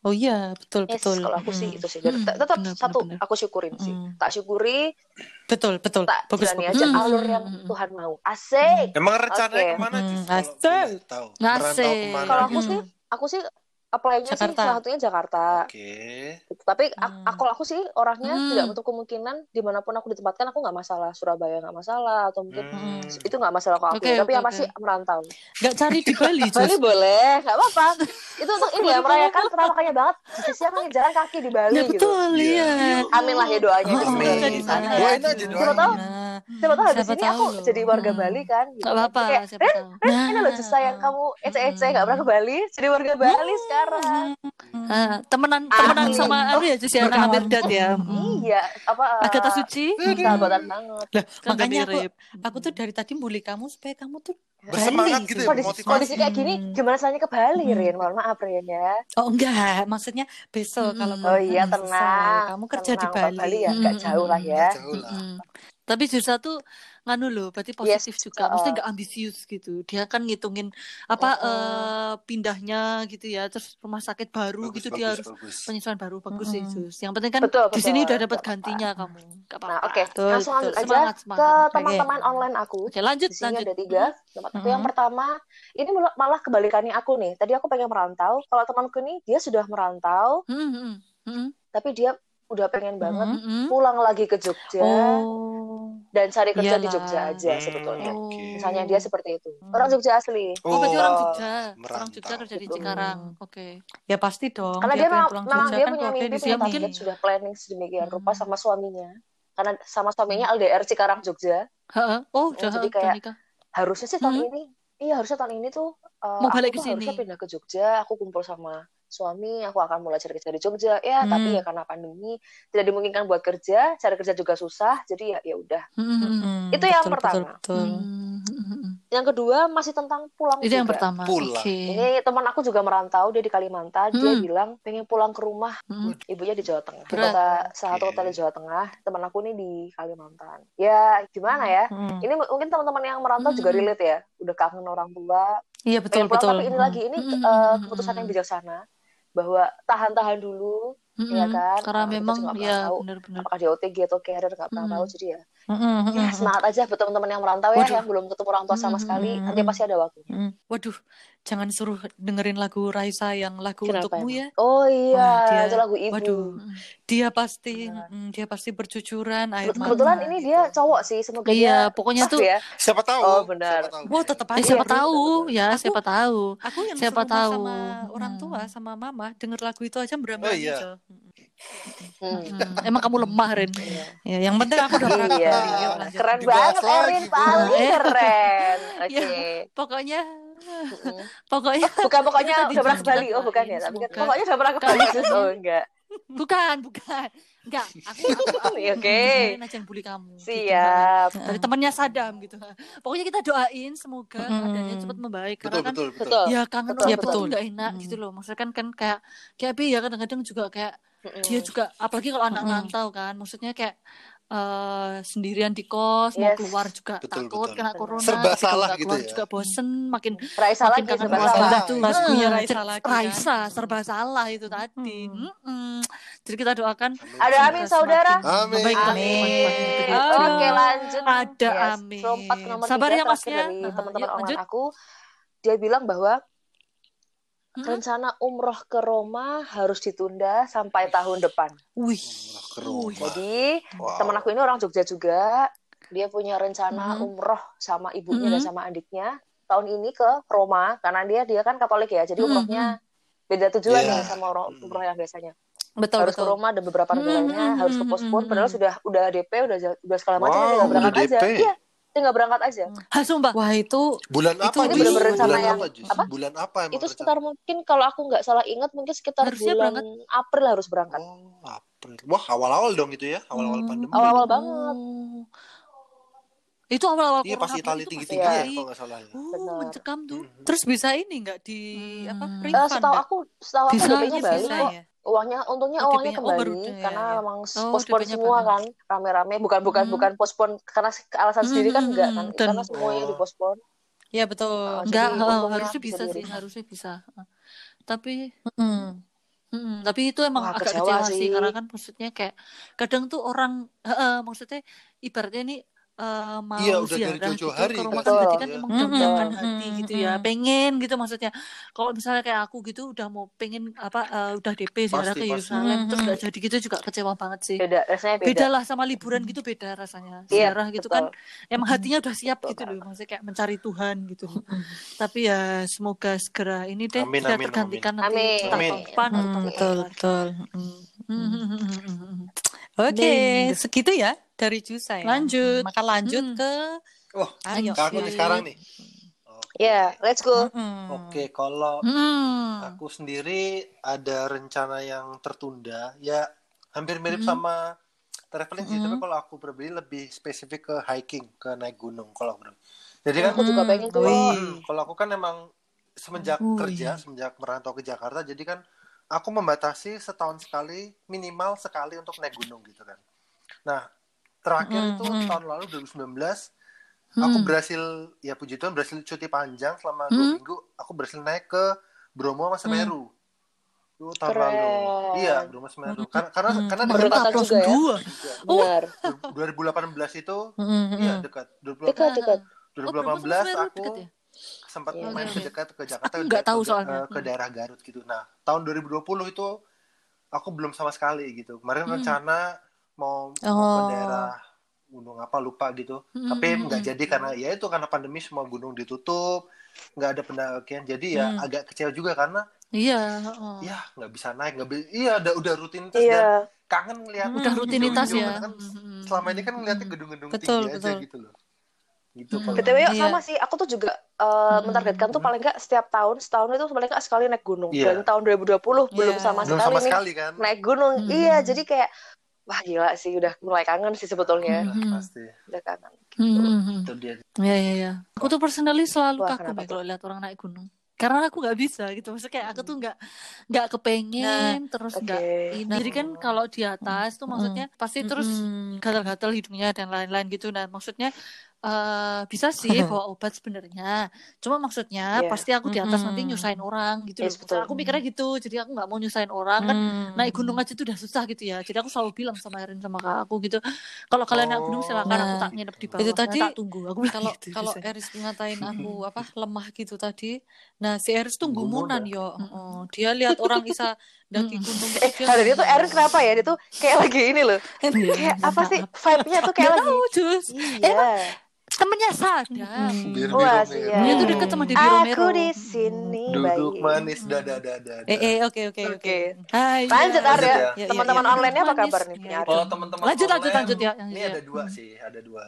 oh iya betul yes betul kalau aku sih Mm. itu sih Hmm, tet- tetap benar, benar, satu benar. aku syukurin sih Mm. tak syukuri betul betul tak bagus jalani bagus aja Hmm. alur yang Hmm. Tuhan mau asik Emang rencananya Oke. ke mana Hmm, asik. tahu. Asik. kalau aku Hmm. sih aku sih apply-nya sih Jakarta. salah satunya Jakarta Oke. Gitu. Tapi Hmm. aku aku sih orangnya Hmm. tidak menutup kemungkinan di mana pun aku ditempatkan aku nggak masalah Surabaya nggak masalah atau mungkin Hmm. itu nggak masalah kok aku Oke, tapi oke, yang pasti oke. merantau. nggak cari di Bali Bali boleh nggak apa-apa. itu untuk ini ya merayakan pertama kalinya banget. Siapa yang jalan kaki di Bali ya gitu. betul Iya. iya Amin lah ya doanya Oh, Amin. di sana. Aja, Siapa tahu Nah, siapa tahu habis ini aku tahu jadi loh. warga Hmm. Bali kan. Gitu. Gak apa-apa, Kayak, tahu. nah, ini loh Justa yang kamu ece-ece nggak pernah ke Bali jadi warga Bali sekarang. Ah, temenan temenan Asli. sama anu ya Jus ya anak Berkawan. Amirdad ya. Hmm. Iya apa eh, Agatha Suci. sahabatan banget. Lah, Kan makanya aku mirip. aku tuh dari tadi bully kamu supaya kamu tuh Bersemangat Bali gitu ya, Kondisi, motivasi. kondisi kayak gini Hmm. gimana caranya ke Bali Hmm. Rin mohon maaf Rin ya Oh enggak, maksudnya besok Mm-mm. kalau Oh iya tenang. kamu kerja di Tenang, Pak Bali. Bali ya Mm-mm. jauh lah ya. Jauh lah. Mm-mm. Tapi Jusa tuh nganu loh, berarti Yes, positif juga. Maksudnya uh, nggak ambisius gitu. Dia kan ngitungin apa uh-uh. eh, pindahnya gitu ya, terus rumah sakit baru Bagus, gitu dia bagus, harus bagus. penyesuaian baru bagus sih Mm-mm. Jus. Yang penting kan Betul, di sini betul. udah dapat gantinya kamu. Gak Nah, apa-apa. oke. Betul, Langsung lanjut betul. aja Semangat, ke semangat. Oke. teman-teman online aku. Oke, lanjut, Di sini lanjut. ada tiga. Tempat itu yang Mm-mm. pertama, ini malah malah kebalikannya aku nih. Tadi aku pengen merantau. Kalau temanku nih, dia sudah merantau, Hmm, hmm, hmm, tapi dia udah pengen banget hmm, hmm. pulang lagi ke Jogja Oh, dan cari kerja di iyalah. Jogja aja Hmm, sebetulnya. oke. Misalnya dia seperti itu. Hmm. Orang Jogja asli. Oh, berarti orang Oh, Jogja. Orang merantau. Jogja kerja di Gitu. Cikarang. Oke. Ya pasti dong. Karena dia dia memang, dia kan punya mimpi, di punya Mungkin- sudah planning sedemikian rupa Hmm. sama suaminya. Karena sama suaminya LDR Cikarang Jogja. Heeh. Oh, udah, jadi kayak nikah. harusnya sih tahun Hmm. ini, iya harusnya tahun ini tuh uh, Mau aku balik ke tuh harusnya sini. pindah ke Jogja, aku kumpul sama suami, aku akan mulai cari kerja di Jogja. Ya, Hmm. tapi ya karena pandemi tidak dimungkinkan buat kerja, cari kerja juga susah, jadi ya ya udah. Hmm, hmm, hmm. Itu yang betul, pertama. Betul, betul. Hmm, hmm. Yang kedua masih tentang pulang Itu yang juga. pertama. Pulang. Oke. Ini teman aku juga merantau, dia di Kalimantan, dia Hmm. bilang pengen pulang ke rumah. Hmm. Ibunya di Jawa Tengah, di Berat. kota salah satu kota di Jawa Tengah. Teman aku nih di Kalimantan. Ya gimana ya? Mm. Ini mungkin teman-teman yang merantau juga Hmm. relate ya. Udah kangen orang tua, Iya betul pulang. betul. Tapi ini Mm. lagi ini Hmm, hmm, keputusan yang hmm. bijaksana bahwa tahan-tahan dulu, Hmm, ya kan? Karena Nah, memang juga ya benar-benar. apakah dia OTG atau carrier nggak pernah Hmm. tahu. Jadi ya, Mm-mm, ya semangat aja buat teman-teman yang merantau ya, yang belum ketemu orang tua sama Hmm, sekali. hmm, Nanti pasti ada waktunya. Mm. Waduh, jangan suruh dengerin lagu Raisa yang lagu Kenapa untukmu emang? ya. Oh iya, Wah, dia- itu lagu ibu. waduh. Dia pasti, mm, dia pasti bercucuran air Ke- Kebetulan mata ini gitu. dia cowok sih, semoga dia Iya, pokoknya sah tuh ya. Siapa tahu? Oh, benar. Siapa tahu. Wah, tetap ya aja. siapa tahu ya, Aku- siapa tahu. Aku yang Siapa tahu. sama orang tua sama mama denger lagu itu aja merem Oh, iya. aja. Hmm. Hmm, Emang kamu lemah, Ren. Iya. Ya, yang penting aku udah pernah Iya, keren Dibahas banget Bu. paling Eh. keren. Oke. Ya. Pokoknya Mm-mm. pokoknya Bukan pokoknya udah pernah ke Bali. Oh, bukan ya. Tapi kan semoga. pokoknya udah pernah ke Bali. Oh, enggak. bukan, bukan. Enggak, aku aku, aku Oke. Oke. aja yang bully kamu. gitu. Siap. Dari temannya Sadam gitu. Pokoknya kita doain semoga Mm. keadaannya cepat membaik Betul, karena kan betul, betul. Ya kangen Betul, tua betul. tuh nggak enak Mm. gitu loh. Maksudnya kan kan kayak kayak ya kadang-kadang juga kayak Mm-mm. dia juga apalagi kalau anak Mm-mm. rantau kan maksudnya kayak eh, sendirian di kos mau Yes. keluar juga Betul, takut betul. kena corona Serba salah gitu keluar ya. juga bosen makin Raisa makin lagi kangen serba salah. Itu lagunya Nah, Raisa lagi kan. Raisa serba salah itu tadi Hmm. Mm-mm. jadi kita doakan Ada amin saudara. Amin. Amin. makin begitu. Oke lanjut. Ada Yes. amin. Sabar ya, Masnya. dari Nah, teman-teman lanjut. aku. Dia bilang bahwa Hmm? rencana umroh ke Roma harus ditunda sampai tahun depan. Wih. Ke. Jadi Wow. teman aku ini orang Jogja juga. Dia punya rencana Hmm. umroh sama ibunya dan Hmm. sama adiknya tahun ini ke Roma karena dia dia kan Katolik ya. Jadi Hmm, umrohnya beda tujuan nih sama umroh, Hmm. umroh yang biasanya. Betul, harus ke betul. Roma dan beberapa Hmm, lainnya hmm, harus ke postpone hmm, padahal sudah udah DP udah udah segala macam Wow, tinggal berangkat udah aja. Iya, tinggal berangkat aja. Ah, sumpah. Wah, itu Bulan apa? Itu Jus? bener-bener rencana Bulan yang- apa, Jus? apa? Bulan apa emang Itu rencana? sekitar mungkin kalau aku nggak salah ingat mungkin sekitar Harusnya bulan berangkat. April harus berangkat. Oh, April. Wah, awal-awal dong itu ya, awal-awal Hmm. pandemi. Awal-awal dong. banget. Oh. Itu awal-awal Iya, corona pas pun Itali itu tinggi-tinggi ya, kalau nggak salah. ya. Oh, Benar. mencekam tuh. Hmm. terus bisa ini nggak di Hmm. apa? Refund setahu aku setahu aku Bisa, bisa, bisa ya. Uangnya untungnya Oh, uangnya DP-nya. Oh, kembali ya, karena ya. memang Oh, postpone semua kan rame-rame bukan bukan Hmm. bukan postpone karena alasan Hmm, sendiri kan hmm, enggak hmm, kan dan- karena semuanya Oh. dipospon. Ya betul. Oh, Enggak, harusnya bisa bisa sih, harusnya bisa. Tapi Mm. mm, tapi itu emang Wah, agak kecewa kecewa sih sih. karena kan maksudnya kayak kadang tuh orang eh, maksudnya ibaratnya ini eh, mau Iya, udah dari ziarah jauh-jauh gitu hari ke rumah kan. kan berarti kan Betul. emang mm, mm, hati gitu ya pengen gitu maksudnya kalau misalnya kayak aku gitu udah mau pengen apa eh, udah DP ziarah Pasti, ke. Yerusalem Mm, terus gak jadi gitu juga kecewa banget sih Beda rasanya beda. beda lah sama liburan gitu beda rasanya Iya, ziarah gitu betul. kan emang hatinya udah siap Betul gitu loh maksudnya kayak mencari Tuhan gitu tapi ya semoga segera ini deh Amin, bisa amin, tergantikan nanti amin. entah Amin. tahun depan atau Mm, tahun betul, depan lagi. betul. Mm. Hmm. Oke, Ding. segitu ya dari Jusa ya. Lanjut. Maka lanjut Hmm. ke Wah, Ayo. ke aku nih sekarang nih. Oke. Ya, let's go. Mm-mm. Oke, kalau Hmm. aku sendiri ada rencana yang tertunda, ya hampir mirip Hmm. sama traveling sih, Hmm. tapi kalau aku pribadi lebih spesifik ke hiking, ke naik gunung kalau aku. Jadi kan Aku juga Hmm, pengen tuh. Hmm, kalau aku kan emang semenjak Wih. kerja, semenjak merantau ke Jakarta, jadi kan aku membatasi setahun sekali, minimal sekali untuk naik gunung gitu kan. Nah, terakhir Hmm, itu hmm. tahun lalu 2019, aku Hmm. berhasil ya puji Tuhan berhasil cuti panjang selama dua Hmm. minggu aku berhasil naik ke Bromo sama Semeru itu tahun Keren. lalu iya Bromo Semeru karena karena Hmm. karena dekat juga ya? dua. Benar. 2018 itu Hmm, iya hmm. dekat Dekat, dekat. 2018 Semeru aku deket ya? sempat Iya, main iya. ke dekat ke Jakarta Aku nggak ke- tahu ke- soalnya. ke daerah Garut gitu nah tahun 2020 itu aku belum sama sekali gitu kemarin Hmm. rencana mau, mau Oh. ke daerah gunung apa lupa gitu Hmm, tapi hmm, nggak hmm. jadi karena ya itu karena pandemi semua gunung ditutup nggak ada pendakian jadi ya Hmm. agak kecewa juga karena Iya, heeh. ya nggak bisa naik nggak bi- iya udah udah rutinitas dan Iya. kangen ngeliat Udah rutinitas ya. kan Hmm. selama ini kan ngeliatnya gedung-gedung Betul, tinggi aja betul. gitu loh gitu Hmm. BTW yuk Iya. sama sih, aku tuh juga uh, Hmm. mentargetkan tuh paling nggak setiap tahun, setahun itu paling nggak sekali naik gunung. Iya. Dan tahun 2020 belum Iya. sama belum sekali sama nih sekali kan naik gunung. Hmm. Iya, jadi kayak wah gila sih udah mulai kangen sih sebetulnya. Udah, Hmm. pasti Udah kangen. Hmm, hmm, hmm. itu dia Iya, iya, iya. Aku tuh personally selalu Wah, kagum kenapa ya kalau lihat orang naik gunung. Karena aku nggak bisa gitu. Maksudnya kayak aku tuh nggak nggak kepengen terus Oke. nggak ini. Jadi kan kalau di atas tuh maksudnya pasti terus gatal-gatal hidungnya dan lain-lain gitu. Nah, maksudnya eh bisa sih bawa obat sebenarnya. Cuma maksudnya Iya. pasti aku di atas nanti Mm-mm. nyusahin orang gitu. Yes, loh. Maksudnya betul. aku mikirnya gitu. Jadi aku nggak mau nyusahin orang kan Hmm. naik gunung aja tuh udah susah gitu ya. Jadi aku selalu bilang sama Erin sama kak aku gitu. Kalau kalian naik gunung silakan aku Nah, tak nginep di bawah. itu tadi Nah, tak tunggu. Aku kalau gitu, kalau. Eris ngatain aku apa lemah gitu tadi nah si Eris tuh gumunan yo Oh, dia lihat orang bisa daki Mm. gunung Eh, dia hari ini tuh. Erin kenapa ya? Dia tuh kayak lagi ini loh. Iya, Kayak apa sih? Vibe-nya tuh kayak lagi. tahu Jus. Iya. Temennya sadar. Mm. Biru Wah, biru siap. Dia tuh deket sama Debbie Romero. Aku di sini duduk baik. manis dada dada eh eh oke oke oke. Lanjut Lanjut Arya. ya. Ya, Teman-teman ya, ya. online-nya apa kabar nih? Ya, kalau teman-teman Lanjut, lanjut, online, lanjut ya, yang ini ini ada ya. dua Hmm. sih ada dua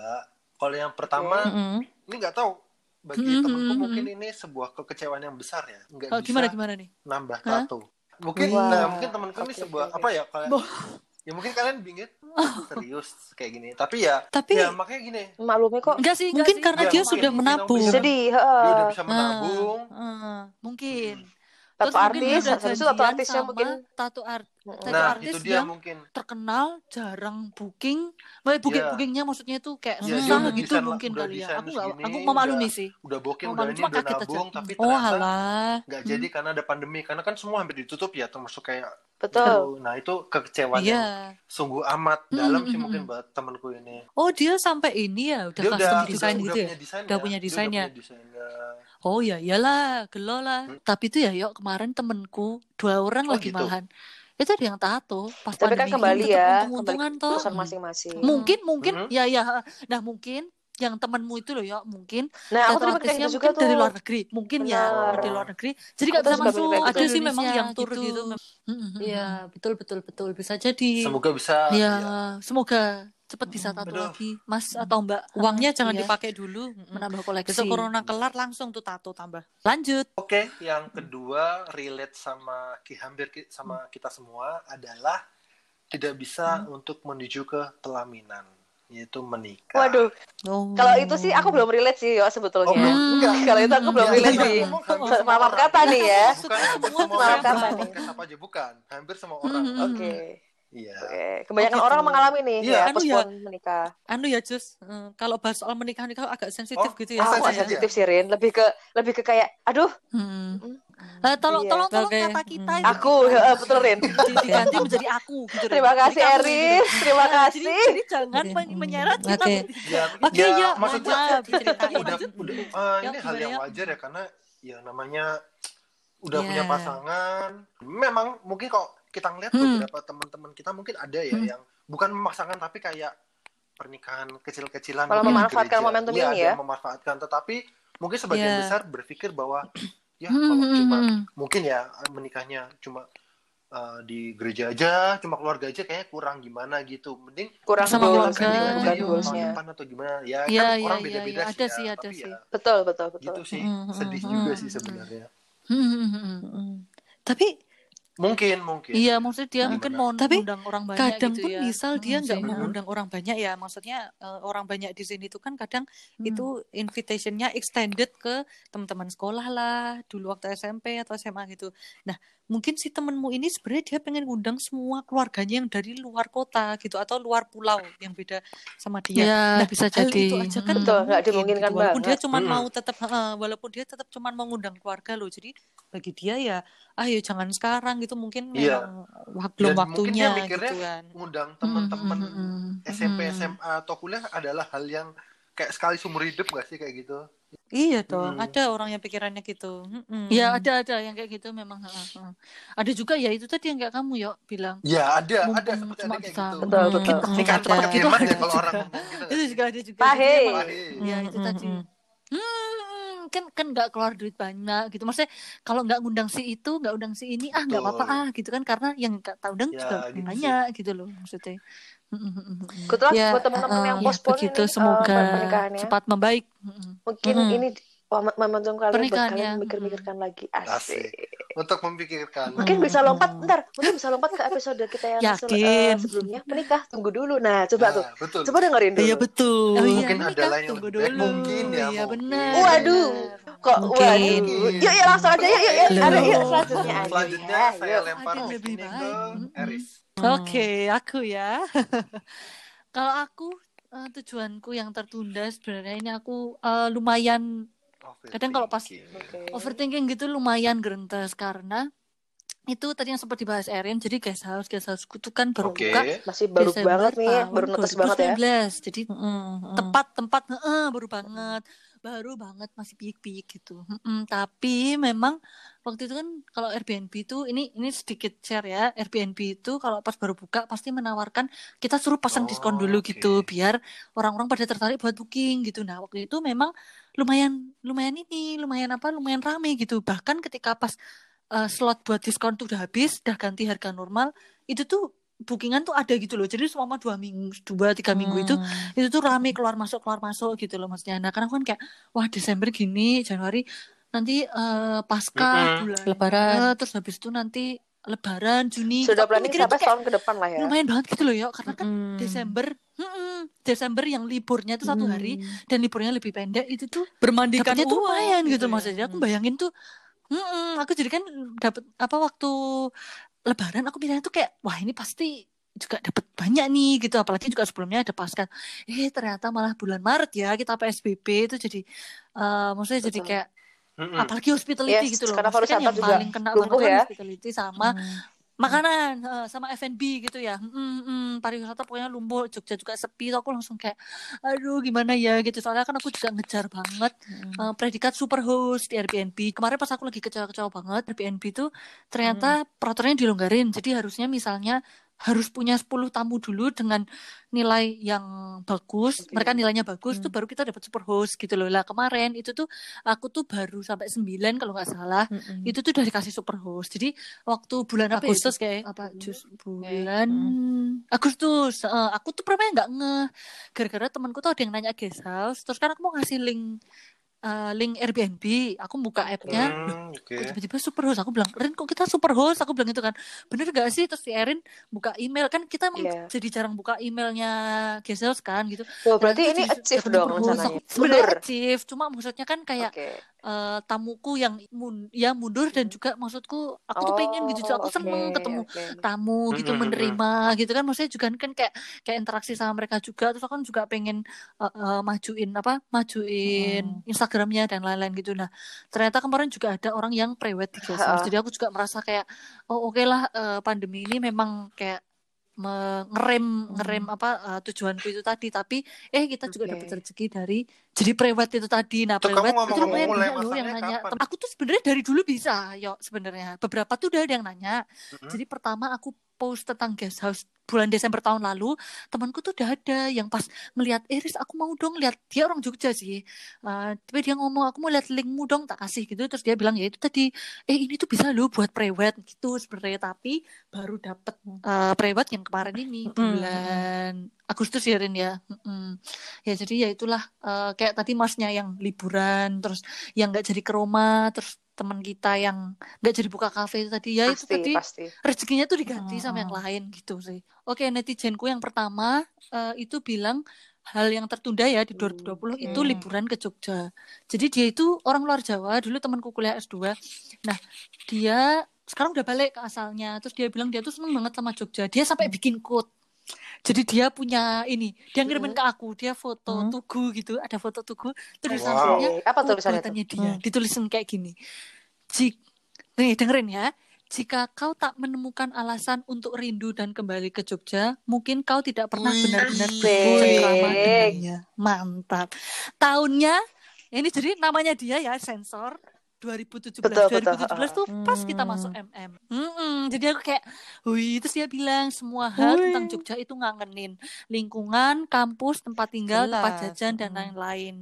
kalau yang pertama Mm-mm. ini nggak tahu bagi Hmm, temanku hmm, mungkin ini sebuah kekecewaan yang besar ya nggak Oh, bisa gimana gimana nih? nambah tato mungkin nah mungkin temanku ini sebuah apa ya kayak ya mungkin kalian bingung serius kayak gini tapi ya Tapi- ya makanya gini Maklumi kok. Enggak sih, enggak Mungkin sih. karena Ya, dia sudah menabung bisa. Sedih, dia udah bisa menabung Ah, Mungkin. Tato Terus artis, habis itu tato artisnya sama mungkin tato art tato nah artis itu dia yang mungkin terkenal jarang booking Maksudnya booking Iya. bookingnya maksudnya itu kayak dia susah udah gitu desain- mungkin kali ya aku segini, aku memaklumi udah- sih udah booking udah malu, ini cuma udah kaget aja. nabung tapi oh ternyata halah nggak jadi karena ada pandemi karena kan semua hampir ditutup ya termasuk kayak betul. nah itu kekecewaan yang iya sungguh amat Hmm, dalam hmm, sih hmm, mungkin hmm. buat temanku ini oh dia sampai ini ya udah dia custom udah design udah, gitu udah ya punya Udah punya Dia desainnya. punya desainnya. Oh ya iyalah gelo lah Hmm. tapi itu ya yuk kemarin temenku dua orang Oh, lagi gitu. malahan itu ada yang tato pas Tapi kan kembali ya, kembali untung-untungan ke toh Hmm. masing-masing. mungkin mungkin Mhm. ya ya nah mungkin yang temenmu itu loh ya mungkin Nah, aku artisnya gitu juga mungkin tuh. dari luar negeri mungkin ya Benar. dari luar negeri jadi Aku nggak bisa masuk ada sih memang Indonesia yang tur gitu Mhm. Iya, betul betul betul bisa jadi. semoga bisa ya ya. semoga cepet bisa tato lagi mas atau mbak Uangnya jangan Iya. dipakai dulu. Menambah koleksi Besok corona kelar langsung tuh tato tambah. lanjut Oke, yang kedua relate sama ki hampir ki- sama kita semua adalah tidak bisa untuk menuju ke pelaminan, yaitu menikah. Waduh, Oh. kalau itu sih aku belum relate sih yo sebetulnya. Oh? Enggak. Kalau itu aku belum Enggak, relate sih. ngomong hampir semua Maaf orang. kata nih ya. Bukan semua kata nih. apa aja bukan. Hampir semua orang. Oke. Iya. Oke. Kebanyakan Oh, gitu. orang mengalami nih Iya, ya anu ya. menikah. Anu ya Jus, eh, kalau bahas soal menikah nikah agak sensitif Oh, gitu ya. oh, Ah, sensitif sih Rin. Lebih ke lebih ke kayak aduh, Hmm. Eh, tolong, Iya. tolong, tolong Oke. kata kita Hmm. ini aku heeh, betul Rin. di- diganti menjadi aku gitu. Terima Jadi kasih Eris, terima Nah, jadi, kasih. jadi jangan Oke. men- menyeret kita. Oke. Ya, Oke, ya, ya, maksudnya udah udah eh, Ya, ini hal yang ya? wajar ya karena ya namanya udah Iya. punya pasangan. Memang mungkin kok kita ngeliat Hmm. beberapa teman-teman kita mungkin ada ya Hmm. yang bukan memaksakan tapi kayak pernikahan kecil-kecilan gitu di memanfaatkan gereja. momentum Iya, ini ada ya. memanfaatkan tetapi mungkin sebagian Iya. besar berpikir bahwa ya Hmm, kalau hmm, cuma hmm. mungkin ya menikahnya cuma uh, di gereja aja, cuma keluarga aja kayaknya kurang gimana gitu. Mending Kurang Sama goals keluarga, ini, bukan iya. goalsnya. depan atau gimana ya Iya, kan iya, orang iya, beda-beda iya. sih Ada ya, sih, ada tapi sih. ya Betul, betul, betul. gitu sih Mm, mm, sedih mm, juga mm, sih sebenarnya Hmm, hmm, hmm, hmm. Mm. Tapi mungkin mungkin Iya, maksudnya dia Gimana? mungkin mau Tapi undang orang banyak kadang gitu pun ya. misal dia Hmm, nggak Mhm. undang orang banyak ya, maksudnya eh, orang banyak di sini tuh kan kadang Hmm. itu invitationnya extended ke teman-teman sekolah lah, dulu waktu SMP atau SMA gitu. Nah, mungkin si temenmu ini sebenarnya dia pengen ngundang semua keluarganya yang dari luar kota gitu atau luar pulau yang beda sama dia. Ya, Nah, bisa hal jadi. itu aja kan Mm. Betul, dimungkinkan gitu. Walaupun dia cuma Mm-mm. mau tetap, heeh, walaupun dia tetap cuma mau ngundang keluarga loh. Jadi bagi dia ya, ah ya jangan sekarang gitu. Mungkin Iya. memang wak- belum Dan mungkin waktunya dia mikirnya gitu kan. ngundang teman-teman mm, mm, SMP, mm. SMA atau kuliah adalah hal yang kayak sekali seumur hidup gak sih kayak gitu? Iya dong, Hmm. ada orang yang pikirannya gitu. Mm-mm. Ya ada ada yang kayak gitu memang. Ada juga ya itu tadi yang kayak kamu yuk bilang. Ya ada, Mumpung ada seperti cuma ada kayak bisa gitu. Betul, betul. Ini kan ada. paket Itu hemat ya ada kalau orang gitu. Itu juga ada juga. Pahe. Pahe. Ya itu tadi. mm, mm. Hmm, kan kan nggak keluar duit banyak gitu. Maksudnya kalau nggak ngundang si itu, nggak undang si ini, ah nggak apa-apa ah gitu kan karena yang nggak tak undang Ya, juga gitu sih. banyak gitu loh maksudnya. Luck Ya, buat teman-teman uh-uh. yang Ya postpone begitu ini, eh, semoga pernikahannya. cepat membaik. Mungkin Mm-mm. ini mom- momentum kalian buat kalian mikir-mikirkan lagi. Asik. Asik. Untuk memikirkan. Mungkin bisa lompat, ntar, mungkin bisa lompat ke episode kita yang se- Yakin. eh, sebelumnya. Menikah, tunggu dulu. Nah, coba tuh. Nah, betul. Coba dengerin dulu. Iya betul. Oh iya, Mungkin ada menikah, lain yang tunggu lebih baik. dulu. Mungkin ya, Iya benar. Waduh. Kok, Mungkin. waduh. Yuk, yuk langsung aja. Yuk, yuk, yuk. Aduh. Ada, yuk, selanjutnya aja. Selanjutnya Ya, saya yuk. lempar Ada mic ini ke. Eris. Oke, aku ya. Kalau aku eh, tujuanku yang tertunda sebenarnya ini aku eh, lumayan Kadang kalau pas- Overthinking. Oke. overthinking gitu lumayan gerentes karena itu tadi yang sempat dibahas Erin jadi guest house guest house tuh kan baru Oke. buka Masih baru Desember banget nih, baru netes banget ya. 2019 jadi Mm-mm. tepat tempat heeh, baru banget baru banget masih piik-piik gitu. Mm-mm, tapi memang waktu itu kan kalau Airbnb itu ini ini sedikit share ya Airbnb itu kalau pas baru buka pasti menawarkan kita suruh pasang Oh, diskon dulu oke. gitu biar orang-orang pada tertarik buat booking gitu. Nah waktu itu memang lumayan lumayan ini lumayan apa lumayan rame gitu. Bahkan ketika pas eh, slot buat diskon tuh udah habis udah ganti harga normal itu tuh bookingan tuh ada gitu loh jadi selama dua minggu dua tiga minggu itu Hmm. itu tuh rame keluar masuk keluar masuk gitu loh maksudnya nah karena aku kan kayak wah Desember gini Januari nanti eh, pasca bulan Lebaran. eh, terus habis itu nanti Lebaran Juni Sudah planning mikirnya sampai tahun ke depan lah ya. lumayan banget gitu loh ya karena kan Mm. Desember mm-mm, Desember yang liburnya tuh satu hari Mm. dan liburnya lebih pendek itu tuh bermandikan dapetnya tuh uang lumayan gitu ya. maksudnya aku bayangin tuh mm aku jadi kan dapat apa waktu Lebaran aku mikirnya tuh kayak wah ini pasti juga dapat banyak nih gitu apalagi juga sebelumnya ada pasca eh ternyata malah bulan Maret ya kita PSBB itu jadi eh maksudnya jadi Betul. kayak Mm-mm. apalagi hospitality Yes, gitu loh karena kan yang juga paling kena lumpuh banget kan ya. hospitality sama Hmm. Makanan eh, sama F&B gitu ya. Mm, mm, pariwisata pokoknya lumpuh Jogja juga sepi. Tuh aku langsung kayak aduh gimana ya? Gitu. Soalnya kan aku juga ngejar banget Hmm. eh, predikat super host di Airbnb. Kemarin pas aku lagi kecewa-kecewa banget Airbnb tuh ternyata peraturannya dilonggarin. Jadi harusnya misalnya harus punya 10 tamu dulu dengan nilai yang bagus. Oke. mereka nilainya bagus tuh Hmm. baru kita dapat super host gitu loh. Lah kemarin itu tuh aku tuh baru sampai 9 kalau nggak salah. Mm-mm. itu tuh udah dikasih super host. Jadi waktu bulan apa Agustus itu? kayak apa jus Kayak, bulan Agustus. Eh, aku tuh pernah nggak ngeh gara-gara temanku tuh ada yang nanya guest house terus kan aku mau ngasih link eh, link Airbnb. Aku buka appnya Hmm, oke. kok tiba-tiba super host. Aku bilang Rin kok kita super host? Aku bilang itu kan. Bener gak sih? Terus si Erin buka email. Kan kita emang Iya. jadi jarang buka emailnya house kan gitu. Tuh, berarti ini achieve dong rencananya. Sebenarnya achieve. Cuma maksudnya kan kayak Oke. Eh, tamuku yang mun ya mundur dan juga maksudku aku tuh pengen gitu Oh, aku seneng oke, ketemu oke. tamu gitu Mm-mm, menerima gitu kan. Maksudnya juga kan kayak kayak interaksi sama mereka juga. Terus aku kan juga pengen eh, eh, majuin apa majuin Instagramnya dan lain-lain gitu. Nah ternyata kemarin juga ada orang yang prewed Ha-ha. jadi aku juga merasa kayak oh oke lah eh, pandemi ini memang kayak ngerem ngerem apa eh, tujuanku itu tadi tapi eh kita juga Oke. dapat rezeki dari jadi prewed itu tadi nah Tuh, kamu prewed itu lumayan mulai banyak loh yang nanya kapan? Aku tuh sebenarnya dari dulu bisa yo sebenarnya beberapa tuh udah ada yang nanya Mm-mm. jadi pertama aku post tentang guest house bulan Desember tahun lalu, temanku tuh udah ada yang pas ngelihat Iris aku mau dong lihat dia orang Jogja sih. Eh, tapi dia ngomong aku mau lihat linkmu dong tak kasih gitu terus dia bilang ya itu tadi eh ini tuh bisa lo buat prewed gitu sebenarnya tapi baru dapet eh, prewed yang kemarin ini Mm. bulan Agustus ya Rin ya. Mm-mm. Ya jadi ya itulah eh, kayak tadi masnya yang liburan terus yang nggak jadi ke rumah terus teman kita yang nggak jadi buka kafe itu tadi ya itu Pasti, tadi pasti. rezekinya tuh diganti sama yang Hmm. lain gitu sih. Oke, netizenku yang pertama eh, itu bilang hal yang tertunda ya di 2020 itu Oke. liburan ke Jogja. Jadi dia itu orang luar Jawa, dulu temanku kuliah S2. Nah, dia sekarang udah balik ke asalnya terus dia bilang dia tuh seneng banget sama Jogja dia sampai bikin quote jadi dia punya ini dia ngirimin ke aku dia foto Hmm. tugu gitu ada foto tugu terus Wow. Apa tulisannya tuh? dia Hmm. ditulisin kayak gini Jik nih dengerin ya jika kau tak menemukan alasan untuk rindu dan kembali ke Jogja, mungkin kau tidak pernah benar-benar bercengkrama dengannya. Mantap. Tahunnya, ini jadi namanya dia ya sensor 2017. Betul, betul. 2017 tuh pas kita Hmm. masuk MM. Mm-mm, jadi aku kayak, wih, terus dia bilang semua hal tentang Jogja itu ngangenin. Lingkungan, kampus, tempat tinggal, tempat Jelas. jajan, dan Mm. lain-lain.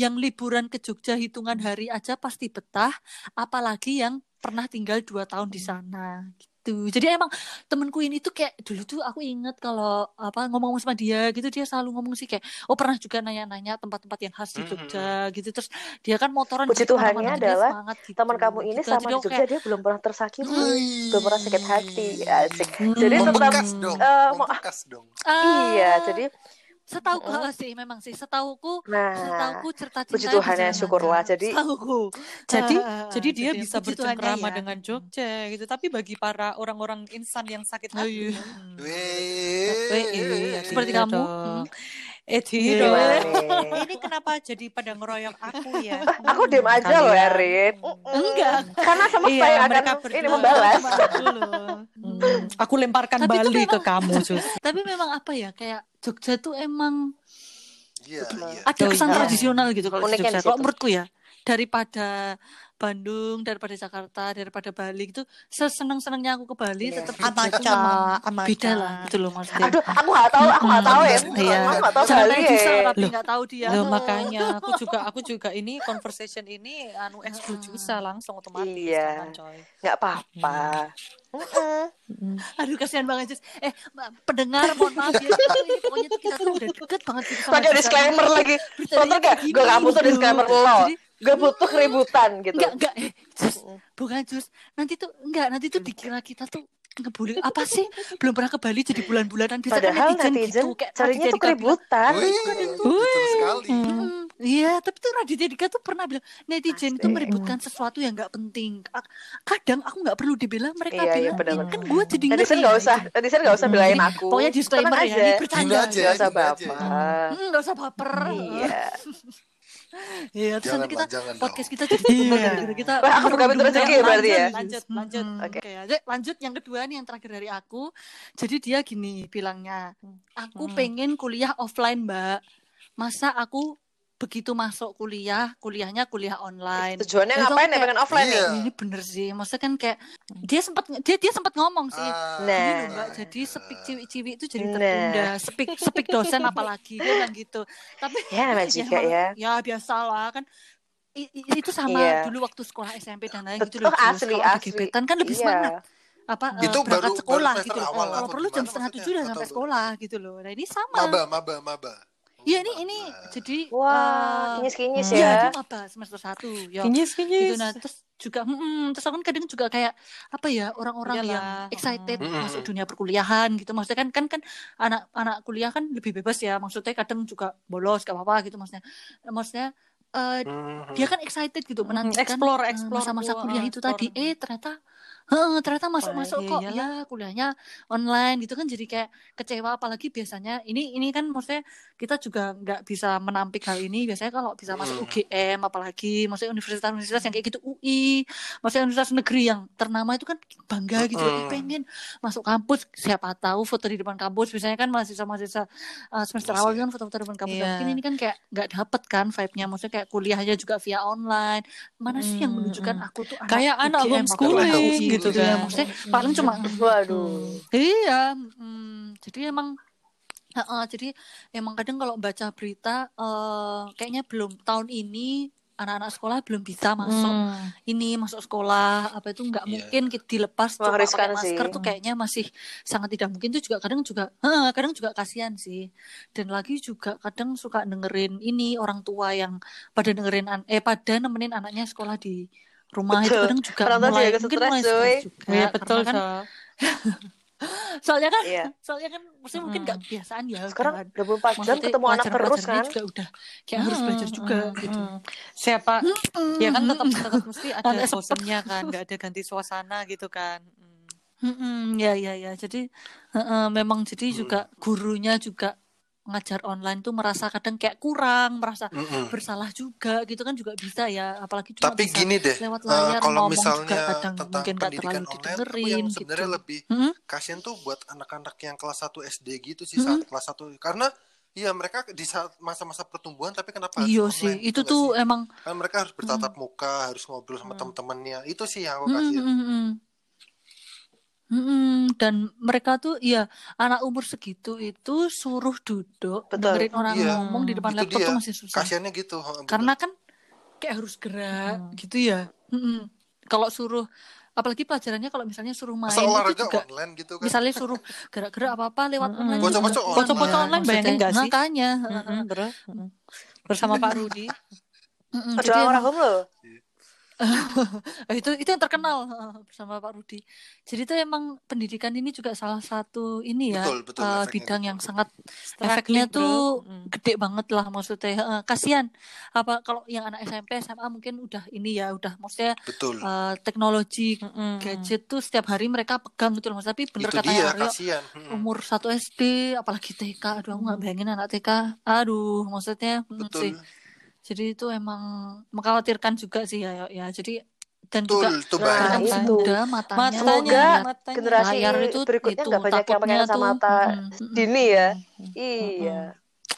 Yang liburan ke Jogja hitungan hari aja pasti betah, apalagi yang pernah tinggal dua tahun di sana gitu. Jadi emang temenku ini tuh kayak dulu tuh aku inget kalau apa ngomong sama dia gitu dia selalu ngomong sih kayak oh pernah juga nanya-nanya tempat-tempat yang khas di Mhm. Jogja gitu terus dia kan motoran Puji gitu Tuhannya adalah semangat gitu. Teman kamu ini Gitu. sama Jadi di Jogja kayak, dia belum pernah tersakiti, Wih. belum pernah sakit hati. Asik. Hmm. Jadi tetap Membekas dong, eh, mau- membekas dong. ah, iya, jadi setahu eh, sih memang sih setauku nah setauku cerita puji cinta Tuhan ya syukurlah. Jadi setauku Jadi Ah, jadi dia bisa puji Tuhannya bercengkrama ya. dengan Jogja gitu. Tapi bagi para orang-orang insan yang sakit Oh, hati, iya. hmm. Iya, Seperti tidak kamu. Hmm. Eh Iya. Ini kenapa jadi pada ngeroyok aku ya? Aku Hmm, diem aja loh. Erin. Enggak. Karena semesta Iya, yang akan ini membalas. Aku. Hmm, Aku lemparkan Tapi Bali ke kamu, Jus. Tapi memang apa ya kayak Jogja tuh emang Iya, iya. ada Oh, kesan iya. tradisional gitu kalau Jogja. Kalau menurutku ya daripada Bandung, daripada Jakarta, daripada Bali gitu. Seseneng-senengnya aku ke Bali Iya. tetap tuh Amaca, amaca. beda lah gitu loh maksudnya. Aduh, aku nggak tahu, aku nggak tahu ya. Iya. Aku nggak tahu Jangan Bali ya. tapi nggak tahu dia. Loh, makanya aku juga aku juga ini conversation ini anu exclude Jusa langsung otomatis Iya. coy. Nggak apa-apa. Mm. Aduh kasihan banget Jus. Eh pendengar mohon maaf ya. Pokoknya tuh kita tuh udah deket banget gitu sama Pakai Jusa. disclaimer lagi. Bener gak? Gue gak butuh gitu. disclaimer lo. Jadi, Gue butuh keributan gitu. Enggak, enggak. Eh, Jus. Mm. Bukan Jus. Nanti tuh enggak, nanti tuh dikira kita tuh ngebully apa sih belum pernah ke Bali jadi bulan-bulanan bisa kan Padahal netizen, netizen gitu kayak carinya tuh keributan. Sekali. Hmm. "Mm, Iya, tapi tuh Raditya Dika tuh pernah bilang netizen itu meributkan sesuatu yang nggak penting. Ka- Kadang aku nggak perlu dibela, mereka Iya, iya, bilang benar-benar. kan gue jadi Netizen ngeri gak ya usah, netizen gak usah Hmm. belain aku. Pokoknya disclaimer ya, aja. ini bercanda. Gini aja. Gak usah baper. Nggak usah baper. Iya. Iya, terus nanti kita jangan dong. podcast kita jadi Iya. gara-gara kita Wah, aku buka pintu rezeki kayak berarti ya? lanjut, Lanjut, lanjut. Hmm, Oke. Oke, aja lanjut yang kedua nih yang terakhir dari aku. Jadi dia gini bilangnya, aku Hmm. pengen kuliah offline, Mbak. Masa aku begitu masuk kuliah, kuliahnya kuliah online. Tujuannya Itu ngapain ya kayak- pengen offline nih? Iya. Ini bener sih, maksudnya kan kayak dia sempat dia dia sempat ngomong sih. Ah, Ini Nah. loh Mbak, jadi sepik ciwi-ciwi itu jadi Nah. tertunda. Sepik sepik dosen apalagi dia bilang gitu. Tapi Ya namanya juga emang- ya. Ya biasalah kan I- i- itu sama Iya. dulu waktu sekolah SMP dan lain gitu loh. Asli, asli. gebetan kan lebih Iya. semangat. Apa eh, Itu berangkat baru- sekolah baru gitu. loh. awal Kalau perlu jam setengah tujuh udah sampai sekolah gitu loh. Nah ini sama. Maba, maba, maba. Iya ini ini jadi Wah, eh, kinyis-kinyis Hmm. Iya, ya. dia maba semester satu. Ya, Kinyis, gitu kinyis. nah terus juga mm, terus aku kan kadang juga kayak apa ya orang-orang yang excited mm. masuk dunia perkuliahan gitu maksudnya kan kan kan anak-anak kuliah kan lebih bebas ya maksudnya kadang juga bolos gak apa-apa gitu maksudnya maksudnya eh, Hmm. dia kan excited gitu Mm, menantikan explore, eh, explore masa-masa kuliah eh, itu tadi explore. eh ternyata Heeh, ternyata masuk-masuk kok iyalah. ya kuliahnya online gitu kan jadi kayak kecewa apalagi biasanya ini ini kan maksudnya kita juga nggak bisa menampik hal ini biasanya kalau bisa masuk Hmm. UGM apalagi maksudnya universitas-universitas yang kayak gitu UI maksudnya universitas negeri yang ternama itu kan bangga gitu Hmm. Pengen masuk kampus siapa tahu foto di depan kampus biasanya kan mahasiswa-mahasiswa uh, semester awal Iya. kan foto-foto di depan kampus. Nah, mungkin ini kan kayak nggak dapet kan vibe-nya maksudnya kayak kuliahnya juga via online mana sih yang Hmm, menunjukkan hmm. aku tuh anak Kayak anak homeschooling anak Gitu ya kan. maksudnya paling cuma Waduh. Iya, mm, jadi emang Heeh, jadi emang kadang kalau baca berita eh, kayaknya belum tahun ini anak-anak sekolah belum bisa masuk Hmm. ini masuk sekolah apa itu nggak Iya. mungkin kita dilepas Wah, cuma pakai masker sih. tuh kayaknya masih sangat tidak mungkin itu juga kadang juga heeh, kadang juga kasihan sih dan lagi juga kadang suka dengerin ini orang tua yang pada dengerin eh pada nemenin anaknya sekolah di rumah itu Betul. kadang juga Orang mulai juga mungkin stres, mulai cuy. stres juga Iya betul, kan Cok. soalnya kan Iya. soalnya kan maksudnya mungkin Mm-mm. nggak kebiasaan ya Sekarang kan 24 jam ketemu anak terus kan. juga udah kayak harus belajar juga gitu Mm-mm. Siapa ya kan tetap tetap mesti ada bosennya kan, nggak ada ganti suasana gitu kan. Mm. Mm-mm, ya ya ya jadi heeh, memang jadi Hmm. juga gurunya juga ngajar online tuh merasa kadang kayak kurang merasa Mm-mm. bersalah juga gitu kan juga bisa ya apalagi cuma Tapi bisa gini deh, lewat eh, layar kalau ngomong juga misalnya kadang tentang mungkin terlalu online, didengerin yang gitu sebenarnya lebih Mm-mm. kasihan tuh buat anak-anak yang kelas 1 SD gitu sih saat kelas 1 karena Iya mereka di saat masa-masa pertumbuhan tapi kenapa iya sih gitu itu nggak tuh sih? emang kan mereka harus bertatap muka harus ngobrol sama Hmm. teman-temannya itu sih yang aku Mm-mm, kasihan mm-mm. Mm-mm. dan mereka tuh ya anak umur segitu itu suruh duduk Betul. dengerin orang Iya. ngomong di depan Itu laptop dia. tuh masih susah kasihannya gitu bener. karena kan kayak harus gerak Hmm. gitu ya Mm-mm. kalau suruh apalagi pelajarannya kalau misalnya suruh main masa itu olahraga juga online gitu kan misalnya suruh gerak-gerak apa-apa lewat Mm-mm. online Bocah-bocah online. Bocah-bocah online bayangin Maksudnya, nggak sih? makanya mm-mm. bersama Pak Rudi. Ada jadi orang loh. Itu itu yang terkenal bersama Pak Rudi. Jadi itu emang pendidikan ini juga salah satu ini ya Betul, betul, efeknya bidang yang sangat Distracting, efeknya bro. tuh Mm. gede banget lah maksudnya. Eh, kasihan apa kalau yang anak SMP SMA mungkin udah ini ya udah maksudnya betul eh, teknologi Mm-mm. gadget tuh setiap hari mereka pegang gitu loh Mas. Tapi bener kata dia Aryo kasihan Hmm. umur 1 SD apalagi TK aduh aku nggak bayangin anak TK aduh maksudnya mm, betul sih jadi itu emang mengkhawatirkan juga sih ya ya jadi dan betul juga itu Nah, itu. muda matanya Matanya, matanya. generasi layar itu berikutnya nggak banyak yang pakai takutnya tuh kacamata dini ya. Iya.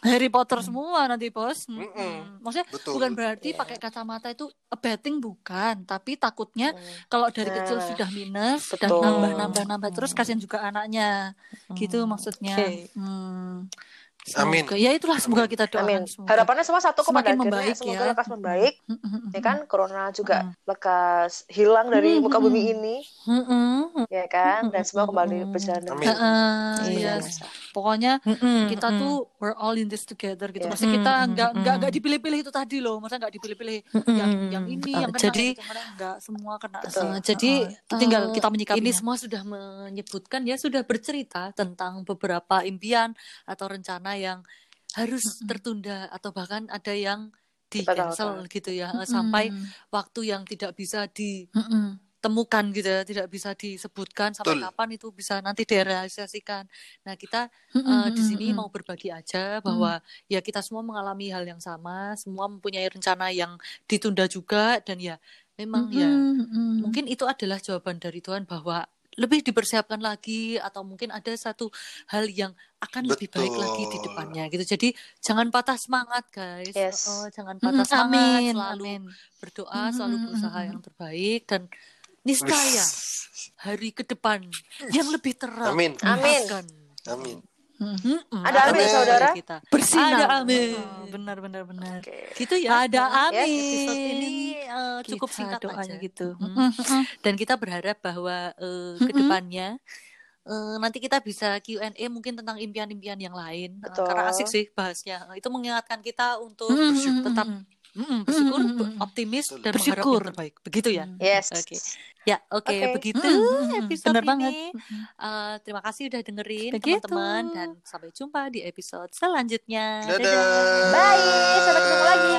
Harry Potter semua nanti bos Mm, Mm-mm. mm. maksudnya betul bukan berarti Iya. pakai kacamata itu thing bukan tapi takutnya Hmm. kalau dari kecil Nah, sudah minus dan betul. nambah nambah nambah terus kasihan juga anaknya gitu Hmm. maksudnya Oke. Amin. Ya itulah semoga kita doakan Amin. semoga Harapannya semua satu kok pada semakin akhirnya membaik semoga ya. lekas membaik. Ya kan, corona juga Mm. lekas hilang dari muka bumi ini, ya kan, dan semua kembali berjalan dengan Amin. Seperti yes. biasa. Pokoknya kita tuh we're all in this together gitu. Iya. Maksudnya kita Mm, nggak nggak nggak dipilih-pilih itu tadi loh. Masa nggak dipilih-pilih yang yang ini Uh, yang kena jadi nggak semua kena. Betul. Uh, jadi Heeh, tinggal uh, kita menyikapinya. ini semua sudah menyebutkan ya sudah bercerita tentang beberapa impian atau rencana yang harus tertunda atau bahkan ada yang di cancel gitu ya Mm-mm. sampai waktu yang tidak bisa ditemukan gitu ya tidak bisa disebutkan sampai Betul. kapan itu bisa nanti direalisasikan. Nah kita Mm-mm. uh, di sini mau berbagi aja bahwa ya kita semua mengalami hal yang sama, semua mempunyai rencana yang ditunda juga dan ya memang ya Mm-mm. mungkin itu adalah jawaban dari Tuhan bahwa lebih dipersiapkan lagi atau mungkin ada satu hal yang akan lebih baik lagi di Betul. depannya gitu. Jadi jangan patah semangat guys. Yes. Oh, jangan patah semangat, Amin, selalu amin. berdoa, selalu berusaha yang terbaik dan niscaya hari ke depan yang lebih terang Amin. Amin. akan Amin. Mm-mm, Ada amin, saudara. kita. Bersinar. Ada amin. Oh, benar benar benar. Oke. Gitu ya. Ada Yes. amin. Episode ini uh, cukup Kita singkat doanya aja. gitu. Mm. Mm-mm. Dan kita berharap bahwa uh, ke depannya uh, nanti kita bisa Q&A mungkin tentang impian-impian yang lain. Uh, Betul. karena asik sih bahasnya. Itu mengingatkan kita untuk tetap mm, bersyukur, Mm-mm. optimis, Betul. dan Bersyukur. yang terbaik. Begitu ya. Yes. Oke. Ya, oke, Oke. begitu Mm-mm. episode Benar ini. banget. Uh, terima kasih udah dengerin Begitu. teman-teman dan sampai jumpa di episode selanjutnya. Dadah. Bye. Sampai ketemu lagi.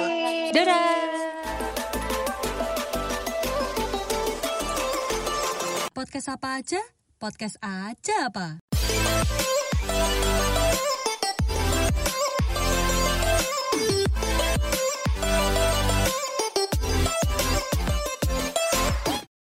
Dadah. Podcast apa aja? Podcast aja apa?